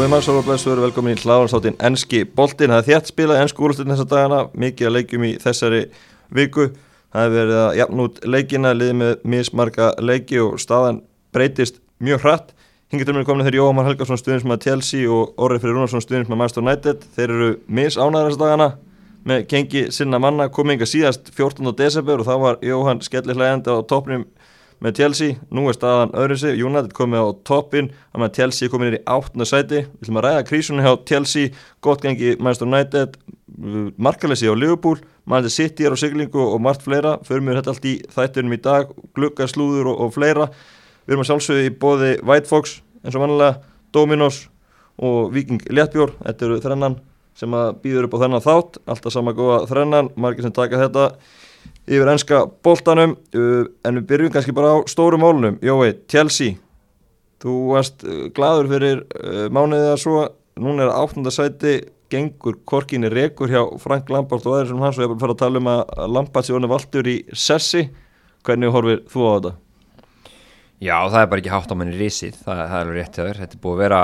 Góðið mann, Sóla Blæsur, velkomin í hláðansáttin Enski boltin, það er þétt spilað ennsku úrlustin þessa dagana, mikið að leikjum í þessari viku, það hefur verið að jafn út leikina, liðið með mismarga leiki og staðan breytist mjög hratt, mér komin þegar Jóhamar Helgarsson stuðins með Chelsea og Orri Freyr Rúnarsson stuðins með Manchester United, þeir eru misánæðar þessa dagana með kengi sinna manna, komið yngar síðast 14. desember og þá var Jóhann skellir hlægandi á toppnum með Chelsea, nú er staðan öðru sig, United komið á toppin að með Chelsea komið nýri áttuna sæti. Við ætlum að ræða krísunni hjá Chelsea. Gott gengi Manchester United. Markalessi á Liverpool, Manchester City er á siglingu og margt fleira, förum við þetta allt í þættunum í dag, gluggarslúður og, og fleira, við erum að sjálfsögðu í bóði White Fox, eins og vanlega Dominos og Viking Léttbjór. Þetta eru þrennan sem að býður upp á þennan þátt, alltaf sama góða þrennan, margir sem taka þetta yfir ennska boltanum. Uh, en við byrjum kannski bara á stórum málunum. Jói, Chelsea. Þú varst uh, gladur fyrir uh, mánuðið að svo, núna er áttunda sæti gengur korkinni rekur hjá Frank Lampard og aðeins sem hans og ég er bara að fara að tala um að Lampard sé honum valdur í sessi hvernig horfir þú á þetta? Já, það er bara ekki hátt á manni risið, það, það er alveg rétt hjá þér. Þetta er búið að vera,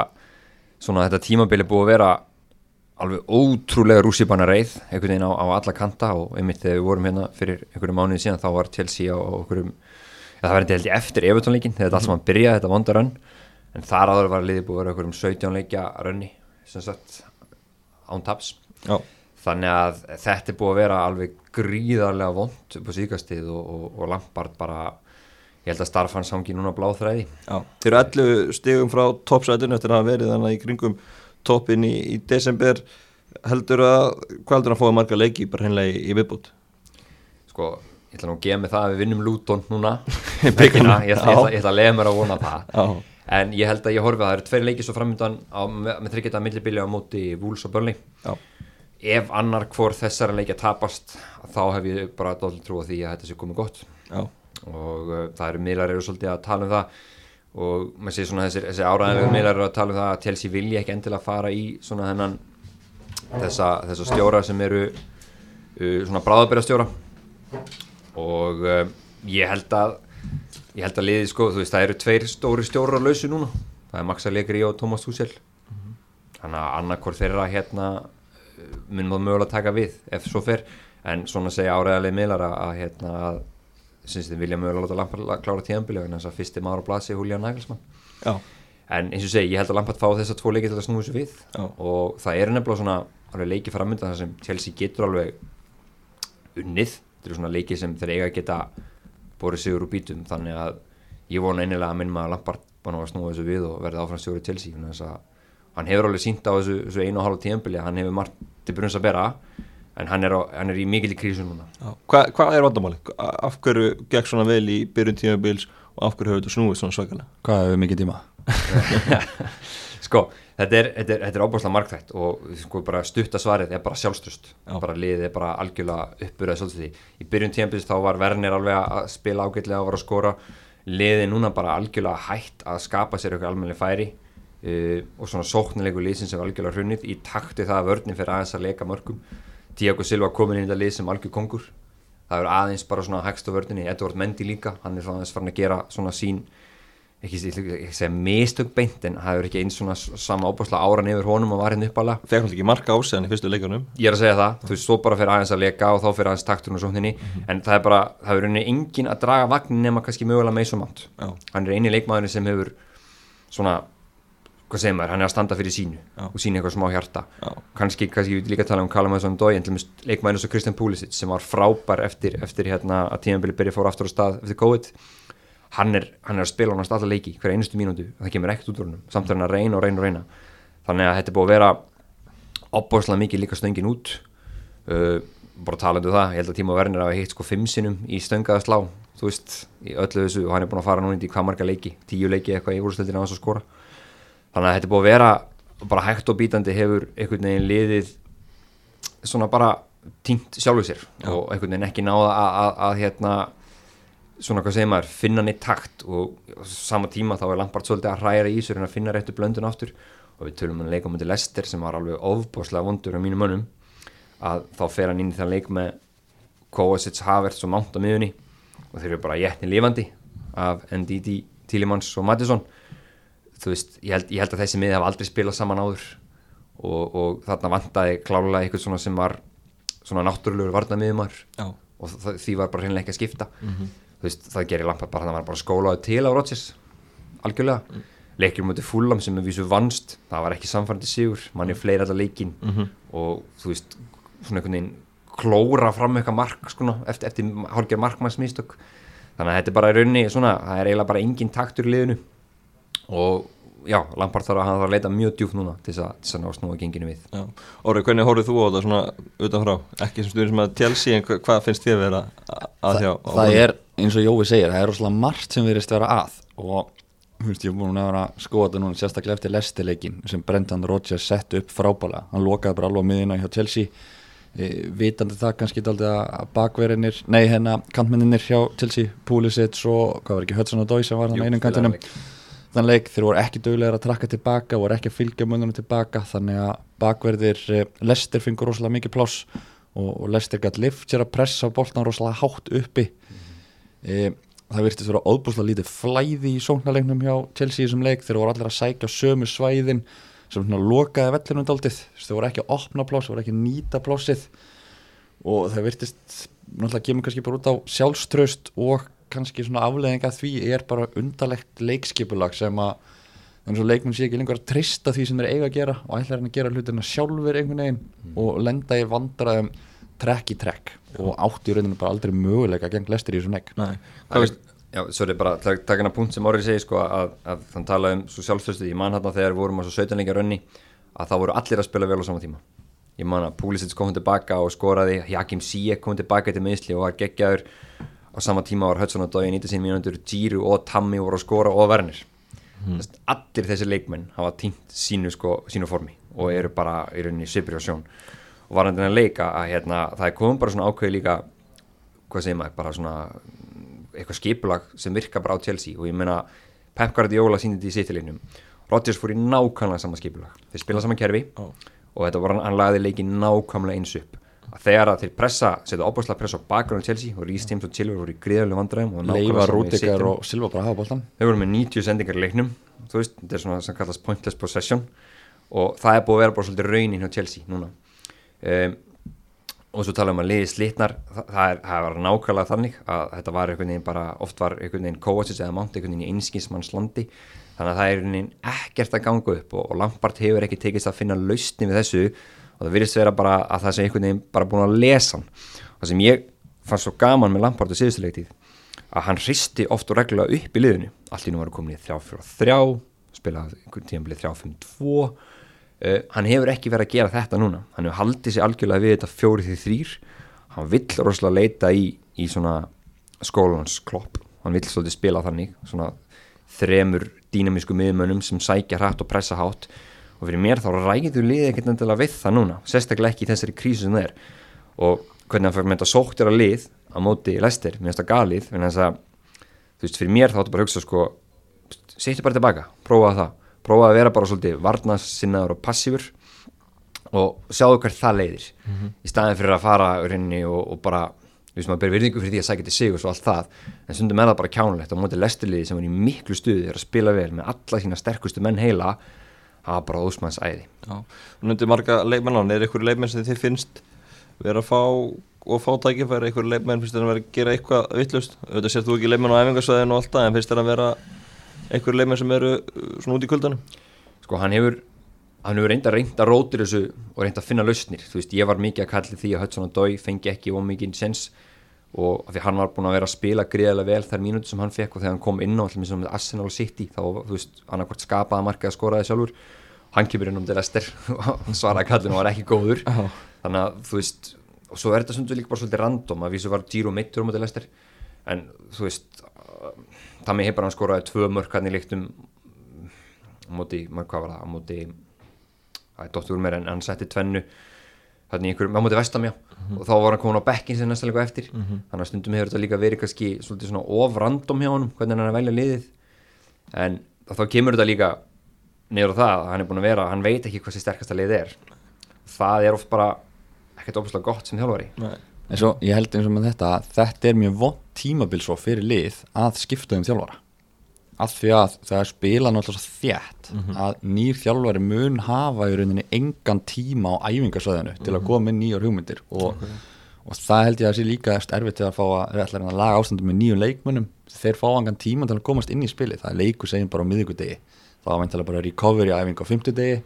svona þetta tímabili búið að vera alveg ótrúlega rússipanna reið einhvern veginn á, á alla kanta og einmitt þegar við vorum hérna fyrir einhverju mánuði síðan þá var Chelsea á einhverjum ja, það var eitthvað held ég eftir Evertónleikin þegar þetta allt saman byrjaði, þetta vondarönn en þar aður var liðið búið að vera einhverjum 17 leikja rönni sem sagt án taps. Já. þannig að þetta er búið að vera alveg gríðarlega vond upp á síkastið og, og, og Lampard bara ég held að starfann sangi núna bláþræði. Þeir eru 11 stegum frá toppsætun toppin í, í desember heldur að, hvað heldur að fóða marga leiki bara hennilega í, í viðbútt? Sko, ég ætla nú að gefa mig það að við vinnum Luton núna. Helgina. ég, ætla, ég, ætla, ég ætla að lega mér að vona það. Já, en ég held að ég horfi að það eru tveir leikir svo framöndan á, með, þryggjita millibili á móti Wools og Burnley. Já, ef annar hvor þessara leikja tapast þá hef ég bara dóðlega trú á því að þetta sé komið gott. Já, og uh, það eru miðlar eru svolítið að tala um það og maður sé svona þessi áræðanlega eru að tala um það að Chelsea vilja ekki endilega fara í svona þennan þessa, þessa stjóra sem eru uh, svona bráðabæra stjóra og uh, ég held að ég held að liði sko, þú veist, það eru tveir stóri stjórar á lausu núna, það er Max Allegri og Thomas Tuchel. Þannig að annarkor þeirra hérna uh, mun maður mögulega taka við ef svo fer, en svona segja áræðanlega miðlar að, að hérna að syns þið vilja mögulega láta Lampard la- klára tíðanbili en þess að fyrsti maður á blasi Julian Nagelsmann. Já, en eins og segi, ég held að Lampard fá þessa tvo leiki til að snúi þessu við. Já. og það er nefnilega svona alveg leiki framöndan þar sem Chelsea getur alveg unnið, þetta eru svona leiki sem þeir eiga að geta borið sigur úr bítum. Þannig að ég vona einilega að minn maður Lampard búin að snúa þessu við og verði áfram stjóri Chelsea hann hefur alveg sínt á þessu, þessu einu og hálf tíðanbili hann hefur margt til brunns að bera en hann er, á, hann er í mikil í krísu núna já. Hva, Hvað er vandamáli? Af hverju gekk svona vel í byrjun tímabils og af hverju hefur þetta snúið svona svakalega? Hvað hefur mikið tíma? sko, þetta er, þetta er, þetta er ábúrslega markþætt og sko bara stutta svarið er bara sjálfstrust Já. bara liðið er bara algjörlega uppbyrðað svolítið því í byrjun tímpis þá var Werner alveg að spila ágætlega og var að skora liðið er núna bara algjörlega hætt að skapa sér eitthvað almennileg færi uh, og svona sóknilegu lið sem algjörlega hrunnið í takti það að vörnin fyrir aðeins að leika mörgum Tiago Silva komin inn í þetta lið sem algjör kongur. Það er aðeins bara svona hægst á vörninni Edvard Mendy líka, hann er svona aðeins farin að gera svona sín ekki, ekki að segja mistök beint en það er ekki eins svona sama ábúrslega áran yfir honum og var hérna uppalega Fekk hann ekki marka ásæðan í fyrstu leikunum ég er að segja það, þú veist, svo bara fyrir aðeins að leka og þá fyrir aðeins takturinn og sókninni en það er bara, það er rauninni engin að draga vagnin nema kannski mögulega með svo mátt Já, hann er eini leikmaðurinn sem hefur svona, hvað segir maður, hann er að standa fyrir sínu Já. og sína eitthvað smá hjarta. Já, kannski, kannski ég vil líka tala um Callum Hudson-Odoi en til dæmis leikmaðurinn eins og Christian Pulisic sem var frábær eftir, eftir hérna að tímabili byrja fór aftur á stað eftir COVID. Hann er, hann er að spila hann alla leiki hver einustu mínútu, það kemur ekkert út úr hann samt er hann að reyna og reyna og reyna. Þannig að þetta er búið að vera opbóðslega mikið líka stöngin út. Uh, bara talandi um það, ég held að Tíma Werner hafa hitt sko fimm sinnum í stöngaða slá þú veist, í öllu þessu og hann er búin að fara núna í hvað marga leiki, tíu leiki eitthvað í úrstöldinu á þess að skora þannig að þetta er búið að vera bara hægt og bítandi hefur einhvern veginn liðið svona bara tínt sjálfu sér Já. og einhvern veginn ekki náða að, að, að hérna svona hvað segir maður, finna neitt takt og sama tíma þá er Lampard svolítið að hræra í sér en að finna réttu blöndun aftur og við tölum um leika um til Lester sem var alveg ofbáslega vondur á mínu mönnum að þá fer hann inn í þann leik með Kovacic, Havertz og Mount á miðunni og þeir eru bara jætni lifandi af NDD, Tillemans og Mattisson þú veist, ég held, ég held að þessi miði hafa aldrei spilað saman áður og, og þarna vantaði klálega eitthvað svona sem var svona náttúrulegur varnamiðumar Já. og það, því var bara hreinlega ekki að skipta. Þú veist, það gerir Lampard bara, það var bara skólaði til á Rodgers algjörlega. Mm. leikir mútið fúlam sem er vísu vannst það var ekki samfærandi sigur, mann er fleiri allar leikin og þú veist svona einhvern veginn klóra fram eitthvað mark sko, eftir, eftir hálfgerð markmannsmýstök þannig að þetta er bara í rauninni svona, það er eiginlega bara engin taktur í liðinu og já, Lampard þarf að, hann þarf að leita mjög djúpt núna til þess að, að ná snúa genginu við Já. Orri, hvernig horfið þú á þetta svona utanfrá? Ekki sem stundin sem að Chelsea, en hva- hvað finnst þér vera að hjá? Þa, það er eins og Jói segir, það er rosalega margt sem verist vera að og þú veist, ég er búin að vera að skoða þetta núna sérstaklega eftir lestileikin sem Brendan Rodgers sett upp frábæla hann lokaði bara alveg miðina hjá Chelsea e, vitandi það kannski daldi að bakverðinir, nei hérna kantmenninir hjá Chelsea, Pulisic og hvað var ekki Hudson og Dói sem var þannig einum kantinum þann leik þeir voru ekki dögulegar að trakka tilbaka voru ekki að fylgja mönnunum tilbaka þannig að bakverðir eh, Lester fengur rosalega mikið pláss og, og Lester gætt lift sér að pressa boltan rosalega hátt uppi. E, það virtist vera óbúslega lítið flæði í sóknarleiknum hjá Chelsea í þessum leik þeir voru allir að sækja sömu svæðin sem svona lokaði vellinum daldið þeir voru ekki að opna pláss, þeir voru ekki að nýta plássið. Og það virtist náttúrulega kemur kannski bara út á sjálfströst og kannski svona afleðinga því er bara undarlegt leikskipulag sem að eins og leikmenn sé ekki lengur að trista því sem þeir eiga að gera og ætla hann að gera hlutina sjálfur einhvern veginn og lenda í vandræðum trekk í trekk. Og átti í rauninu bara aldrei möguleika gegn lestir í þessum veist? já, svo er bara að taka hana punkt sem Orri segir sko að, að þann talaði um svo sjálfstöðstu ég man hérna þegar við vorum á svo 17 leikja rönni að það voru allir að spila vel á sama tíma. Ég man að Pulisic kom tilbaka og skoraði Jakim Sijek kom tilbaka til meðsli og var geggjaður á sama tíma var Hudson og Dói 90 mínútur Giru og Tammy voru að skora og Werner. Mm. allir þessi leikmenn hafa týnt sínu, sko, sínu formi og eru bara í rauninni svipri á sjón. Og var hann að leika að hérna, það er komið bara svona ákveði líka hvað segir maður, bara svona eitthvað skipulag sem virka bara á Chelsea. Og ég meina Pep Guardiola síndi þetta í sittilegnum Rodgers fór í nákvæmlega sama skipulag. Þeir spila sama kerfi Já. og þetta var hann, hann lagði leikin nákvæmlega eins upp að þegar að þeir pressa, setja opaslega pressa á bakgrunn Chelsea og Rhys James og Chilwell voru í gríðarlega vandræðum og í Rúdikar og Silva bara hafa boltan Þau voru með 90 sendingar í leiknum. Þú veist, þetta er svona sem kallast pointless possession. Og það er búið að vera bara svolítið raunin hjá Chelsea núna. Um, og svo tala um að liði slitnar. Það, það, er, það var nákvæmlega þannig að þetta var einhvern veginn bara, oft var einhvern veginn Kovacic eða Mount einhvern veginn í einskinsmannslandi þannig að það er einhvern veginn ekkert að ganga upp og, og Lampard hefur ekki tekist að finna lausni við þessu og það virðist vera bara að það sé einhvern veginn bara búin að lesa hann. Það sem ég fannst svo gaman með Lampard á síðustuleiktið að hann hristi oft og reglulega upp í liðinu. Allt í nú var komin í 3-4-3 spilaði einhvern tíðan blið 3-5-2 uh, hann hefur ekki verið að gera þetta núna. Hann hefur haldið sér algjörlega við þetta 4-3 hann vill rosalega leita í, í svona skólans klopp. Hann vill svolítið spila þannig svona þremur dýnamísku miðmönnum sem sækja hratt og pressa hátt og fyrir mér þá ræður liðið ekkert endilega við það núna sérstaklega ekki í þessari krísu sem það er. Og hvernig hann fyrir með þetta sóttir að lið á móti Lester, mér finnst það galið að, þú veist, fyrir mér þá áttu bara að hugsa sko, setja bara tilbaka prófa það, prófa að vera bara svolítið varnasinnaður og passífur og sjáðu hvert það leiðir. Í staðin fyrir að fara og, og bara, þú veist, maður ber virðingu fyrir því að sækja til sig og svo allt það, en stundum er það bara kjánulegt á móti Lesterliði sem er í miklu stuði er að spila vel með alla sína sterkustu menn heila það er bara ósmanns æði Já, og nefndi marga leikmenn er einhverju leikmenn sem þið finnst vera að fá og fá tækifæri? Einhverju leikmenn finnst þér að vera að gera eitthvað vittlust auðvitað sér þú ekki leikmenn á æfingarsvæðinu og allt það en finnst þér að vera einhverju leikmenn sem eru uh, svona út í kuldanum? Sko hann hefur hann hefur reynda reynd að rótir þessu og reynd að finna lausnir, þú veist, ég var mikið að kalli því að Hudson og Dói fengi ekki ómikið sens og því hann var búin að vera að spila gríðarlega vel þær mínútur sem hann fekk og þegar hann kom inn á allir með Arsenal City þá, þú veist, annarkvort skapaði markið að skoraði sjálfur. Hann kemur inn um til Lester og svaraði kallinu og var ekki góður. Já. þannig að þú veist og svo er þetta stundu líka bara svolítið random að vísu var Giro meittur um til Lester en þú veist með hefur hann skoraði tvö mörk hann í líktum móti, maður hvað var það, á móti það er dóttur úr mér en hann setti tvennu þannig einhverjum, á móti vestam já og þá var hann komin á bekkin sem næsta líka eftir. Þannig að stundum hefur þetta líka verið kannski svolítið svona of random hjá honum, hvernig hann er að velja liðið. En þá kemur þetta líka á það að hann er búin að vera hann veit ekki hvað sér sterkasta liðið er. Það er oft bara ekkert opaslega gott sem þjálfari. En svo ég held eins og með þetta þetta er mjög vond tímabil svo fyrir lið að skipta um þjálfara af því að það er spila náttúrulega svo þétt að nýr þjálfari mun hafa í rauninni engan tíma á æfingarsöðinu til að koma með nýjar hugmyndir. Og, og það held ég að sé líka erfitt til að fá að, að laga ástandum með nýjum leikmönnum. Þeir fá engan tíma til að komast inn í spili það er leiku segjum bara á miðvíkudegi þá er veintilega bara recovery æfingu á fymtudegi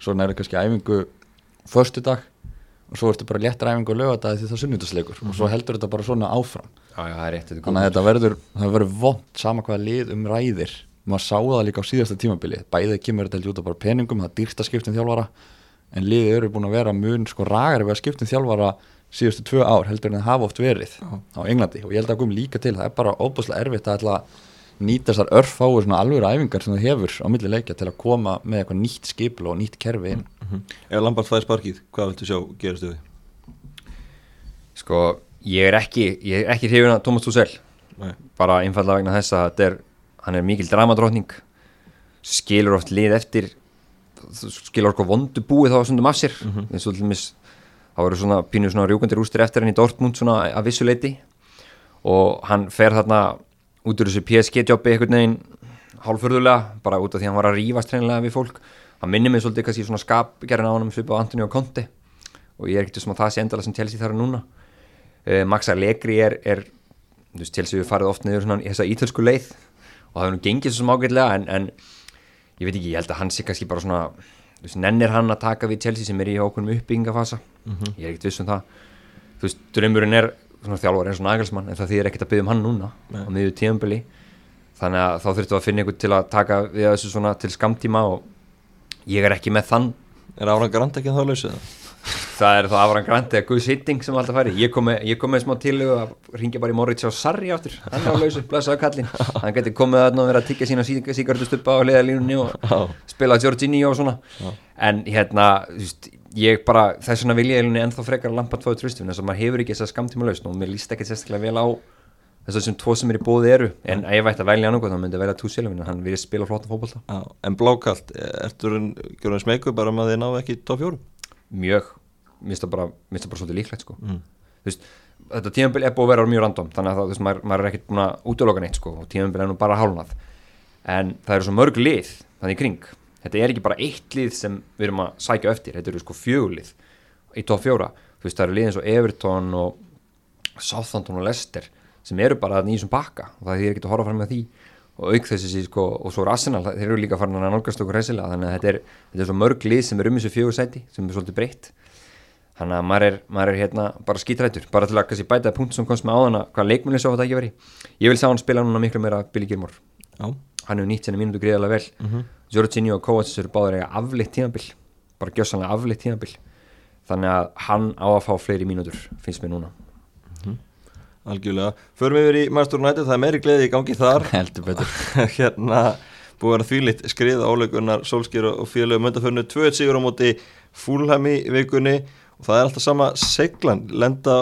svo það kannski æfingu föstudag og svo ertu bara léttar æfingu og lögadag því það er sunnudagsleikur og svo heldur þetta bara svona áfram. Já, já, það rétt þannig að þetta verður, það verður vond sama hvaða lið um ræðir. Maður sá það líka á síðasta tímabili. Bæðið kemur þetta út af bara peningum það dýrt að skipta um þjálfara en liðið eru búin að vera mun sko ragari við að skipta um þjálfara síðustu tvö ár heldur en það hafa oft verið á Englandi. Og ég held að kom líka til það er bara óbúslega erfitt að nýta þessar örfáu svona alvöru æfingar sem það hefur á milli leikja til að koma með eitthvað nýtt skipla og nýtt kerfi inn. Ef Lampard fæði sparkið, hvað viltu sjá gerast við? sko, ég er ekki ég er ekki hrifun að Thomas Nei. bara einfallega vegna þess að þetta er hann er mikil dramadrótning skilur oft lið eftir. Skilur okkur vondu búið þá stundum af sér. Eins og til dæmis þá eru svona pínu svona rjúkandir ústir eftir henni í Dortmund svona að vissuleiti og hann fer þarna út úr þessu PSG-jobbi einhvern veginn hálfurðulega bara út af því að hann var að rífast hreinlega við fólk. Hann minnir mig svolítið kannski svona skapgerðin á honum svipað á Antonio Conte. Og ég er ekkert sem að það sé endala sem Chelsea þar er núna. Uh, Max Allegri er, er þú veist, Chelsea við farið oft niður svona í þessa ítölsku leið. Og það hefur nú gengið svo smágætlega en, en ég veit ekki, ég held að hann sé kannski bara svona þú veist, nennir hann að taka við Chelsea sem er í ákveðnum uppbyggingafasa ég er ekkert viss um það. Þú veist, draumurinn er þjálfur eins og Nagelsmann en það þýðir ekkert að byggja um hann núna á miðju tíðanbili þannig að þá þurftu að finna einhvern til að taka við þessu svona til skamtíma og ég er ekki með þann. Er Áran Grant ekki að það lausið það? það er þá Afran Grant eða Guð Sitting sem alltaf færi ég kom með, ég kom með smá tilögu að ringja bara í Moritz á Sarri áttur hann er á lausu, blessaðu kallinn. Hann geti komið að vera að tyggja sína síkartustuppa á hliðalínunni og spila Giorgini og svona. En hérna, þú veist, ég bara þess vegna vil ég eiginlega ennþá frekar að lampa tvoðu tröstum þess að maður hefur ekki þess að skamtíma lausn og mér líst ekki sérstaklega vel á þess að sem tvo sem er í bóði eru en ef ég vætti að velja annað þá myndi ég velja tú sjálfinn hann vil spila flottan fótbolta Já, en blákalt, ertu gjörðan smeyku bara með að þið náðu ekki top 4? mjög, mér finnst það bara, bara svolítið líklegt sko. Mm. veist, þetta tímambil er búið að vera mjög random þannig að það, veist, maður, maður er að þetta er ekki bara eitt lið sem við erum að sækja eftir, þetta eru sko fjögulið í top fjóra. Þú veist, það eru lið eins og Everton og Southampton og Leicester sem eru bara í þessum bakka og það er ekki að horfa fram með því. Og auk þessi sí, sko, og svo er Arsenal, þeir eru líka farin að nálgast okkur reysilega, þannig að þetta er, þetta er svo mörg lið sem er um þessu fjögur sæti, sem er svolítið breytt. Þannig að maður er, maður er hérna bara skítrættur, bara til að kannski bæta punkt sem komst með áðan að hvað leikmunni svo þetta ekki veri. Ég vil sá hann spila núna miklu meira Billy Gilmore. Já, hann hefur nýtt senni mínútu greiðalega vel. Mm -hmm. Jorginho og Kovacs eru báður eiga aflitt tímabil bara gjössanlega aflitt tímabil. Þannig að hann á að fá fleiri mínútur finnst mér núna. Algjörlega. Förum við yfir í United, það er meiri gleði í gangi þar. Hérna búið að vera þvílitt skriða áleikunar Solskjör og félögum möndaförnu 2-1 sigur á móti Fúlham í vikunni og það er alltaf sama seglan lenda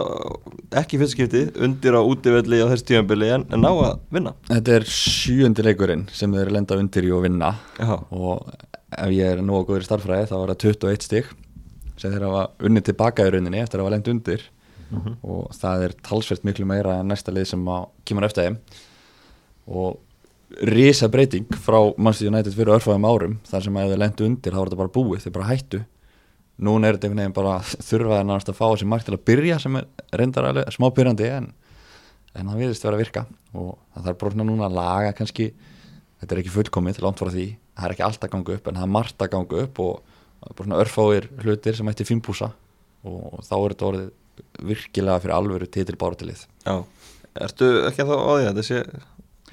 ekki fyrstskipti undir á útivelli á þessu tímanbili en, en ná að vinna. Þetta er sjöundi leikurinn sem þeir lenda undir í og vinna. Já, og ef ég er nógu góður í starffræði þá var það 21 stig sem þeir hafa unnið tilbaka í rauninni eftir að hafa lent undir. Og það er talsvert miklu meira en næsta lið sem kemur eftir þeim. Og risa breyting frá Manchester United fyrir örfæðum árum þar sem að þeir lentu undir þá var þetta bara búið, þeir bara hættu núna er þetta einhvern veginn bara þurfaði náttúrulega að fá þessi mark til að byrja sem er reyndar alveg smá byrjandi en, en það viðist vera að virka. Og það þarf svona núna að laga kannski. Þetta er ekki fullkomið til frá því. Það er ekki allt að ganga upp en það er margt að ganga upp og svona örfáir hlutir sem ætti fimpúsa og þá er þetta orðið virkilega fyrir alvöru titilbáratilið já. Ertu ekki að þá á því að þetta sé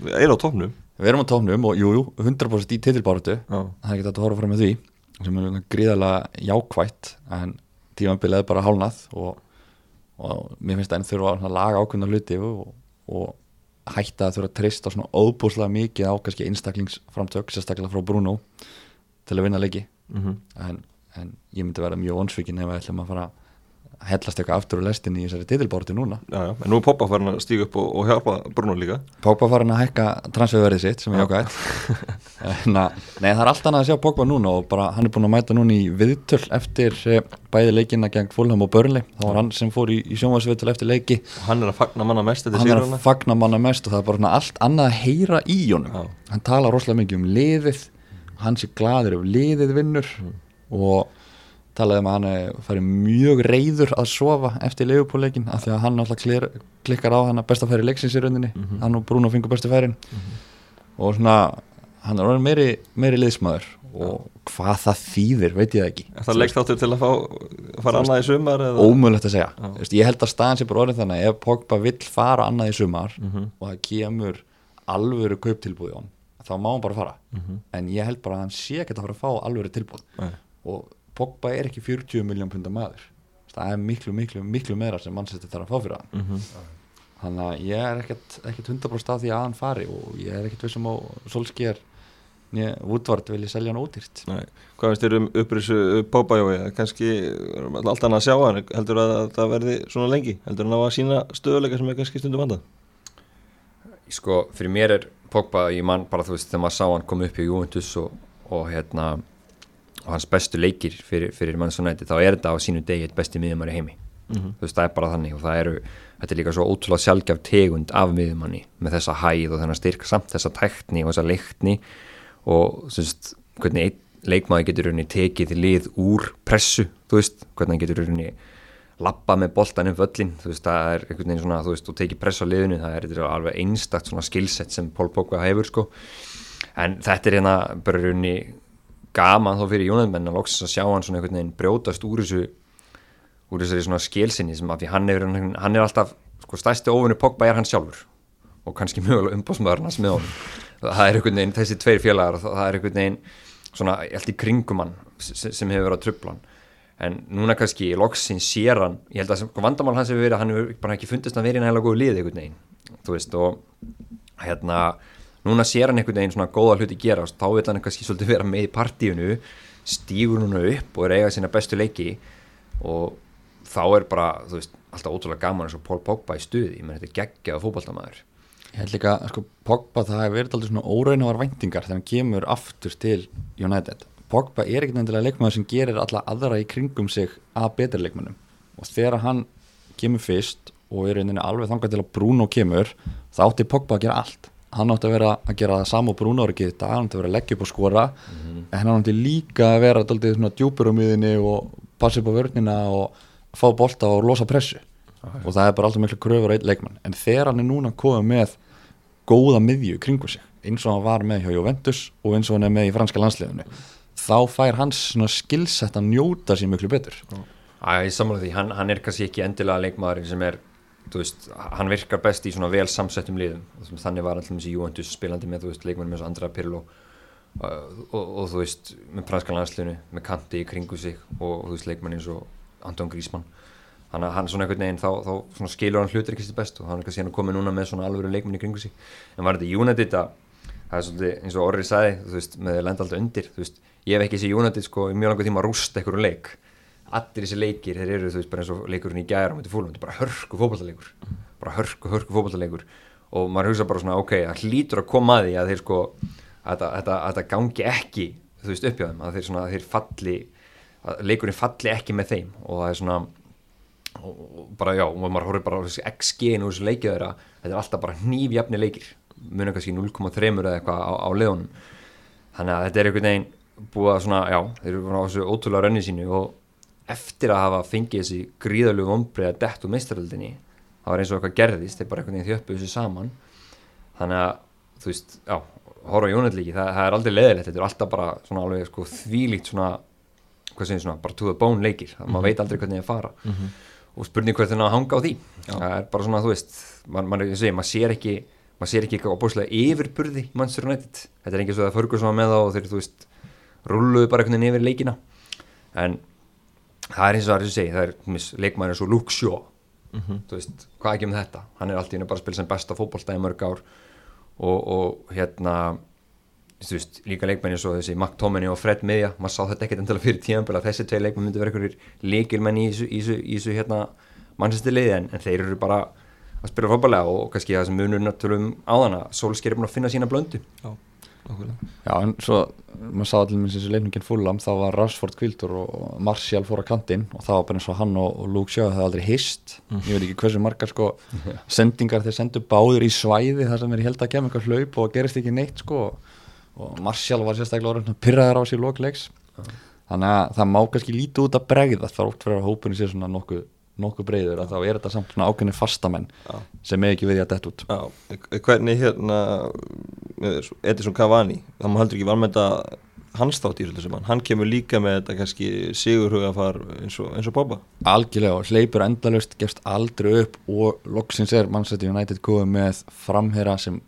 Við erum á topnum við erum á tóknum og jújú, jú, 100% í titilbáratu það er ekki þetta að horfa fram með því sem er gríðarlega jákvætt en tímabilið er bara hálnað og, og mér finnst enn þurfa að laga ákveðna hluti og, og hætta að þurfa að treysta svona óbúslega mikið á kannski einstaklingsframtök sérstaklega frá Bruno til að vinna leiki. Mm en, en ég myndi vera mjög vonsvíkin ef við ætlum að fara hellast eitthvað aftur úr lestinni í þessari titilbórti núna. Já, já, en nú er Poppa farin að stíga upp og, og hjálpa Bruno líka. Pogba farin að hækka transferverðið sitt sem er jákvæð en að, nei það er allt annað að sjá Pogba núna og bara hann er búin að mæta núna í viðtöl eftir eh, bæði leikina gegn Fulham og Burnley. Þá var hann sem fór í, í sjónvarsviðtöl eftir leiki. Og hann er að fagna manna mest hann er að fagna manna mest og það er bara allt annað að heyra í honum. Já. hann talar rosalega mikið um liðið. Hann sé gladur ef liðið vinnur. Og talaði um að hann farið mjög reyður að sofa eftir leifupóleikin af því að hann alltaf klikkar á hann að besta færi leiksins í rauninni. Hann og Bruno fengur bestu færin. Og svona hann er orðin meiri, meiri liðsmaður. Og hvað það þýðir veit ég ekki. Það leikþáttur til að fá fara annað í sumar eða? ómögulegt að segja. Vist, ég held að staðan sé bara orðin þannig að ef Pogba vill fara annað í sumar og það kemur alvöru kauptilbúð í hann þá má hann bara fara. En ég held bara að hann sé ekki að fara að fá alvöru tilbúð og Pogba er ekki 40 miljón pundar maður það er miklu, miklu, miklu meira sem mannsætti þarf að fá fyrir hann Mhm. þannig að ég er ekkert, ekkert 100% af því að hann fari og ég er ekkert vissum á Solskjær nýja Woodward vilja selja hann ódýrt Nei. Hvað finnst þér um upprisu Poppajói? Kannski er allt annað að sjá hann heldur að það verði svona lengi heldur hann á að sína stöðuleika sem er kannski stundum vandað sko, fyrir mér er Pogba, ég mann bara þú veist þegar maður sá hann koma upp í Juventus og, og hérna og hans bestu leikir fyrir, fyrir United þá er þetta á sínu degi eitt besti miðjumar í heimi Mhm. þú veist, það er bara þannig og það eru, þetta er líka svo ótrúlega sjálfgjaf tegund af miðjumanni með þessa hæð og þennan styrk samt þessa tækni og þessa leiktni og þú veist, hvernig einn leikmaður getur rauninni tekið lið úr pressu, þú veist, hvernig hann getur rauninni lappa með boltan um völlin þú veist, það er einhvern veginn svona, þú veist, og tekið press á liðinu, það er, þetta alveg einstakt svona skillset sem Pól Pogba hefur, sko en þetta er hérna bara rauninni gaman þó fyrir Jónæðmenn að loksins að sjá hann svona einhvern veginn brjótast úr þessu úr þessari svona skilsinni sem að því hann er, hann er alltaf, sko, stærsti óvinni Pogba er hann sjálfur. Og kannski mögulega umbásmaður hans með honum. Það er einhvern veginn, þessi tveir félagar það er einhvern veginn svona allt í kringum hann sem, hefur verið að trubla hann. En núna kannski loksins sér hann ég held að sem, vandamál hans hefur verið að hann hefur bara ekki fundist að vera í nægilega góðu liði einhvern veginn þú veist og hérna núna sér hann einhvern veginn svona góða hluti gera þá vil hann kannski svolítið vera með í partíinu stígur núna upp og er eiga sína bestu leiki og þá er bara, þú veist, alltaf ótrúlega gaman eins og Pól Pogba í stuði, ég menn þetta er geggjað fótballtamaður Ég held líka, sko, Pogba það hefur verið aldrei svona óreinávar væntingar þegar hann kemur aftur til United. Pogba er ekkert endilega leikmaður sem gerir alla aðra í kringum sig að betur leikmannum og þegar hann kemur fyrst og er einnig alveg þangað til að Bruno kemur þá átti Pogba að gera allt hann átti að vera að gera það sama og Bruno er ekki þetta, hann átti að vera að leggja upp og skora. En hann átti líka að vera daldið svona djúpur á miðinni og passa upp á vörnina og fá bolta og losa pressu. Og það er bara alltaf miklu kröfur einn leikmann. En þegar hann er núna komið með góða miðju kringu sig eins og hann var með hjá Juventus og eins og hann er með í franska landsliðinu þá fær hans svona skilsett að njóta sér miklu betur. Æ, ég sammála því, hann, hann er kannski ekki endilega leikmaðurinn sem er, veist, hann virkar best í svona vel samsettum liðum. Þannig var alltaf þessi Juventus spilandi með, veist, leikmann með svo Andra Pirlo. Og, og, og þú veist, með franska landsliðinu, með kanti í kringu sig og þú veist, leikmann eins og Anton að hann svona einhvern veginn þá, þá svona skilur hann hlutir ekki sér best og hann er kannski hann komið núna með svona alvöru leikmann í kringu sig. En var þetta United að það er svolítið eins og Orri sagði þú veist, með þeir lenda alltaf undir þú veist, ég hef ekki sér United sko í mjög langa tíma að rústa einhverju leik allir þessi leikir, þeir eru þú veist bara eins og leikurinn í gæra á mæti fólum, þetta er bara hörku fótballtaleikur bara hörku, hörku fótballtaleikur og maður hugsa bara svona, ok, það hlýtur að koma að því að þeir sko, að þetta- að þetta- að þetta gangi ekki, þú veist, upp hjá þeim. Að þeir svona, að þeir falli að leikurinn falli ekki með þeim. Og það er svona og bara já, og maður horfir bara á þessi XG-inu og þessi leikið þeirra, þetta er alltaf bara hnífjafni leikir, munið kannski 0,3 eða eitthvað á, á leðunum þannig að þetta er einhvern veginn búið að svona, já, þeir eru á þessu ótrúlega rönni sínu og eftir að hafa fengið þessi gríðalegu vombriða dett úr meistaröldinni það var eins og eitthvað gerðist, þeir bara einhvern veginn þjöppu þessu saman. Þannig að, þú veist, já horfa á jónætlíki, það, það er aldrei leðilegt þetta er alltaf bara svona alveg sko þvílíkt svona, hvað segir svona, bara the bone leikir, það maður veit aldrei hvernig það fara. Og spurning hvert er að hanga á því. Það er bara svona, þú veist man, man, segi, maður sér ekki maður sér ekki eitthvað opbúslega yfirburði Manchester United. Þetta er ekki svo að Ferguson var með þá og þeir, þú veist, rulluðu bara einhvern veginn yfir leikina. En það er eins og það er sem ég segi, það er mis, leikmæður eins og Luke Shaw. Þú veist, hvað ekki um þetta? Hann er alltaf bara að spila sem besta fótbolta í mörg ár og, og hérna þú veist, líka leikmenn eins og þessi McTominay og Fred Miðja, maður sá þetta ekkert endala fyrir tíðanbel að þessi tvei leikmenn myndi vera einhverjir leikilmenn í þessu, í þessu, í þessu hérna mannsæstiliði en, en þeir eru bara að spila fótballega og, kannski það sem munur náttúrulega á þann að Solskjær er búin að finna sína blöndu. Já, Já, en svo, maður sá allir minnst þessi leikningin fullam, þá var Rashford kvildur og Martial fór á kantinn og það var bara eins og hann og, og Luke Shaw það aldrei hist, ég veit ekki hversu margar sko sendingar þeir sendu báður í svæði þar sem er held að kemja eitthvað hlaup og gerist ekki neitt sko og Martial var sérstaklega orðin að pyrraðar á sér lokleiks þannig að það má kannski lítið út að bregða oft fyrir að hópunni sé svona nokkuð nokkuð breyður að þá er þetta samt svona ákveðni fastamenn Já. sem er ekki við í að dett út. Já, hvernig hérna Edison Cavani, það má heldur ekki valmenda hans þátt í svolítið sem hann kemur líka með þetta kannski sigurhugafar eins og, eins og Bobba algjörlega og hleypur endalust gefst aldrei upp og loksins er Manchester United komið með framherra sem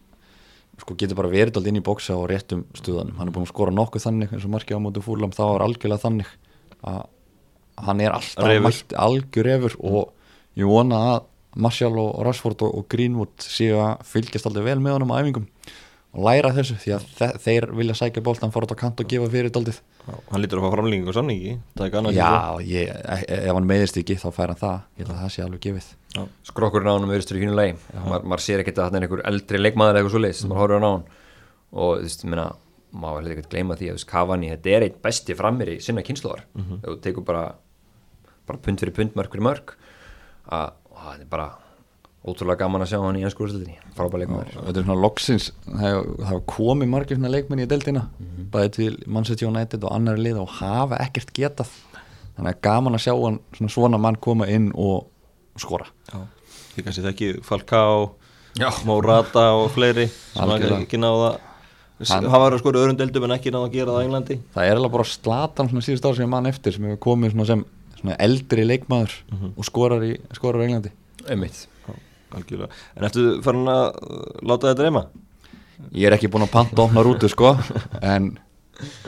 sko getur bara verið alltaf inn í bóksa og réttum stuðanum, hann er búin að skora nokkuð þannig eins og markið á mótu fúlam, þá er algjörlega þannig að hann er alltaf mætt algjör efur og ég vona að Martial og Rashford og, og Greenwood séu að fylgjast alltaf vel með honum á æfingum og læra þessu því að þe þeir vilja sækja boltan fara út á kant og gefa fyrir daldið Já, hann lítur að fá framlengingu og samningi ekki Já, ég, e- ef hann meðist ekki þá fær hann það, ég held að það sé alveg gefið. Skrokkurinn á hann öðrustur í fínu lagi. Maður sér ekkert að hann er einhver eldri leikmaður eða eitthvað svo leys, maður horfir hann á hann og þú veist, minna, maður hefði ekkert gleyma því að veist, Cavani, þetta er eitt besti frammir í sinna kynnslóðar, ef þú tekur bara bara pund fyrir pund, mörg fyrir mörg að og það er bara ótrúlega gaman að sjá hann í ennsku úrslutinni frábæð leikmaður. Þetta er svona loksins, það hefur- það hefur komið margir svona leikmenn í deildina. Bæði til Manchester United og annar lið og hafa ekkert getað. Þannig að gaman að sjá hann svona, svona mann koma inn og skora. Já, því kannski þekki Falcao Já. Morata og fleiri sem ekki náða Hann- hann var að skora öðrum deildum en ekki náða að gera það á Englandi. Það er alveg bara slatan svona síðust ár sem ég mann eftir sem hefur komið svona sem svona eldri leikmaður og skorar í skorar á Englandi. Einmitt. Já, algjörlega. En eftir farin að uh, láta þetta reyma? Ég er ekki búinn að panta opna rútu sko en,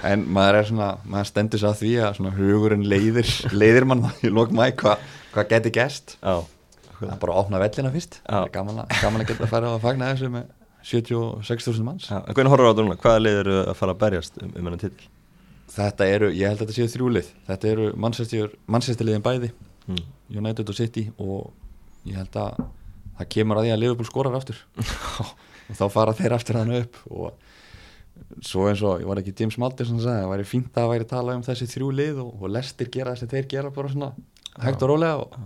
en maður er svona maður stendur sér að því að svona hugurinn leiðir leiðir mann í lók mæ hvað hva geti gæst Já, Það er bara að opna vellina fyrst. Já. Það er gaman að, gaman að geta að fara að fagna þessu með 76.000 manns hvernig horfður á þetta núna? Hvaða lið eru að fara að berjast um, um hennan titil? Þetta eru, ég held að þetta séu þrjúlið Þetta eru Manchester, Manchester liðin bæði Mm. United og City og ég held að það kemur að því að Liverpool skorar aftur og þá fara þeir aftur þannig upp og svo eins og, ég var ekki James Malder sem sagði, það væri fínt að væri tala um þessi þrjú lið og, og lestir gera þessi þeir gera bara svona hægt og rólega og,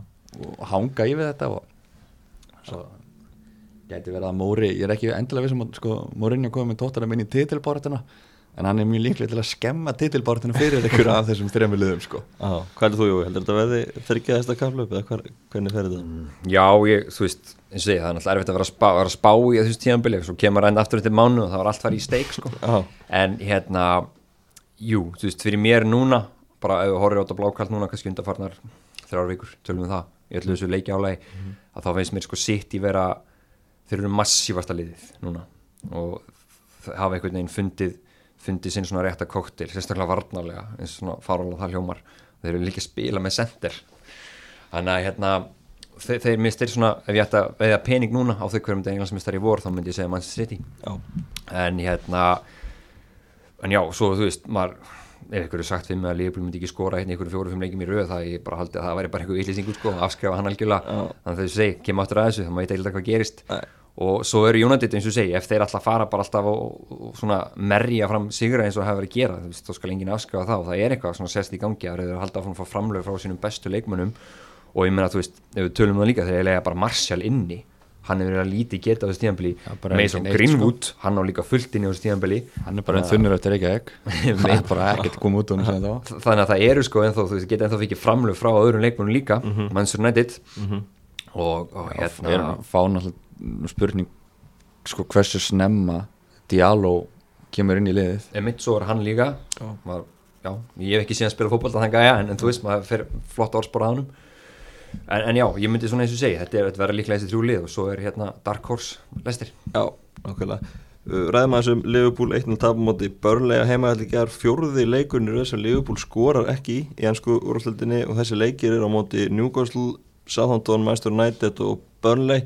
og hanga yfir þetta og svo gæti verið að Móri, ég er ekki endilega vissum að sko, Mórinja komið með tóttara minn í titilbáratuna en hann er mjög líklega til að skemma titilbáratuna fyrir ykkur af þessum þrejum liðum sko. Já, hvað heldur þú, Jói? Heldur þetta verði þryggja þesta kaflöp eða hver, hvernig fer þetta? Já, ég, þú veist, eins og ég, það er náttúrulega erfitt að vera að spá, vera að spá í þessu tíðanbili svo kemur enn aftur eftir mánu og það var allt farið í steik sko. Já, en hérna jú, þú veist, fyrir mér núna bara ef við horfum átt á blákalt núna kannski undarfarnar þrjár vikur, tölum við það í öllu þessu leiki álægi, að þá finnst mér sko sitt í vera, þeir eru massívasta liðið núna. Og hafa einhvern veginn fundið fundið sinn svona rétta koktel, sérstaklega varnarlega eins og svona farulega það hljómar. Þeir eru líka að spila með sender þannig að hérna þeir, þeir mistir svona, ef ég ætti að veða pening núna á þau hverjum þetta englandsmistar í vor þá myndi ég segja Manchester City. Já, en hérna en já, svo þú veist maður, ef er sagt við mig að Liverpool myndi ekki skora hérna ykkur fjóru-fimm leikjum í röð það ég bara haldi að það væri bara einhver yllýsingur sko, afskrifa hann algjörlega. Þannig að þau segi, kemur áttur að þessu, það má ég deilta hvað gerist. Nei. Og svo eru United eins og segi ef þeir alltaf fara bara alltaf og, og merja fram sigra eins og hafa verið að gera þú veist, þá skal enginn afskrifa það og það er eitthvað svona sérst í gangi að þeir halda áfram að fá framlög frá sínum bestu leikmönnum. Og ég meina þú veist, ef við tölum um það líka þegar ég lega bara Martial inni hann hefur verið að lítið geta á þessu bara Mason Greenwood, hann á líka fullt inni á þessu tíðanbili hann er bara einn þunnur eftir ekki er þannig að það eru sko ennþá, þú veist, geta ennþá fikið framlög frá öðrum leikmönnum líka, Manchester United. Og, og er hérna fá náttúrulega spurning sko hversu snemma Diallo kemur inn í liðið. Emitt svo er hann líka. Maður, já, ég hef ekki síðan að spila fótbolta þannig að ja, en, en þú veist, maður fer flott orðspor að hannum en, en já, ég myndi svona eins og segja þetta er þetta verður líklega þessi þrjú lið og svo er hérna Dark Horse lestir já, nákvæmlega. Uh, Ræðum að þessum Liverpool 1-0 tapumóti börnlega heimaðalli gerð fjórði leikunir sem Liverpool skorar ekki í í ennsku úrvarsleildinni og þessi leikir eru á móti Newcastle, Southampton, Manchester United og Burnley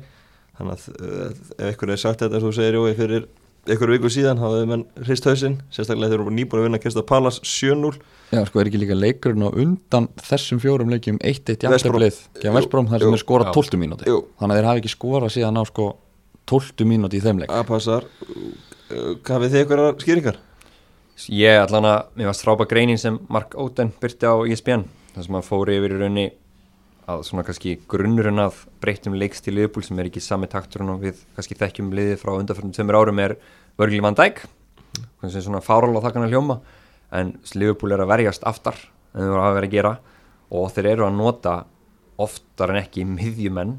þannig að uh, ef ykkur er sagt þetta eins og þú segir Jói fyrir einhverju viku síðan hafðu menn hrist hausinn sérstaklega þeir eru nýbúin að vinna Krista Pallas 7-0 Já, sko, er ekki líka leikurinn á undan þessum fjórum leikjum 1-1 West Brom. jafntöflið gegn Vestbróm þar jú. sem er skorað Já. 12 mínúti Jú. þannig að þeir hafi ekki skorað síðan á sko 12 mínúti í þeim leik að passar hafið þið einhverjar skýringar? Ég allan að, mér varst frábæð greinin sem Mark Oden byrti á ESPN þar sem hann fóri yfir í raunni að svona kannski grunnurinn að breytum leikstíl liðbúl sem er ekki sami takturinn og við kannski þekkjum liðið frá undanförnum tveimur árum er Vörgli Van Dijk kannski svona fáral á þakkan að hljóma. En liðbúl er að verjast aftar en þau voru að vera að gera og þeir eru að nota oftar en ekki miðjumenn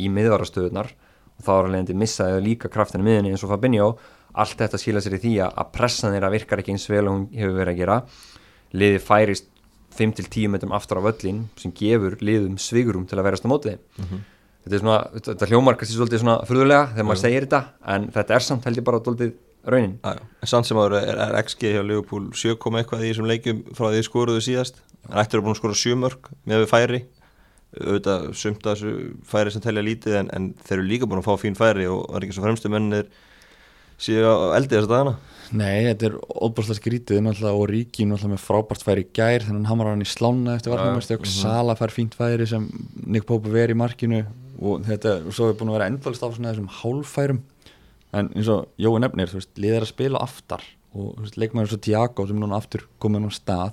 í miðvarastöðunar og þá er að leiðandi missaði líka kraftinu miðinni eins og Fabinho. Allt þetta skila sér í því að pressan þeirra virkar ekki eins vel og hún hefur verið að gera. Liði færist 5-10 metrum aftur á völlin sem gefur liðum svigurum til að verast á mótið mm þetta er svona, þetta, þetta hljómar kannski svolítið svona furðulega þegar maður segir þetta en þetta er samt held ég bara svolítið raunin. Já. En samt sem áður er, er XG hjá Liverpool 7 koma eitthvað í þessum leikjum frá því skoruðu síðast. En ættir eru búin að skora 7 mörg með við færi. Auðvitað sumt að þessu færi sem telja lítið en, en þeir eru líka búin að fá fín færi og það er ekki svo fremstu mennir séu á eldi þess að dagana? Nei, þetta er óbúrslega skrítið. Náttúrulega og Ríki náttúrulega með frábært færi gær þannig hann hamar hann í slána eftir varnumestök Sala fær fínt færi sem Nick Pope veri í markinu og þetta og svo er búin að vera endalist svona þessum hálfærum en eins og Jói nefnir, þú veist, liðið er að spila aftar og veist, leikmaður svo Tiago sem núna aftur komin á stað.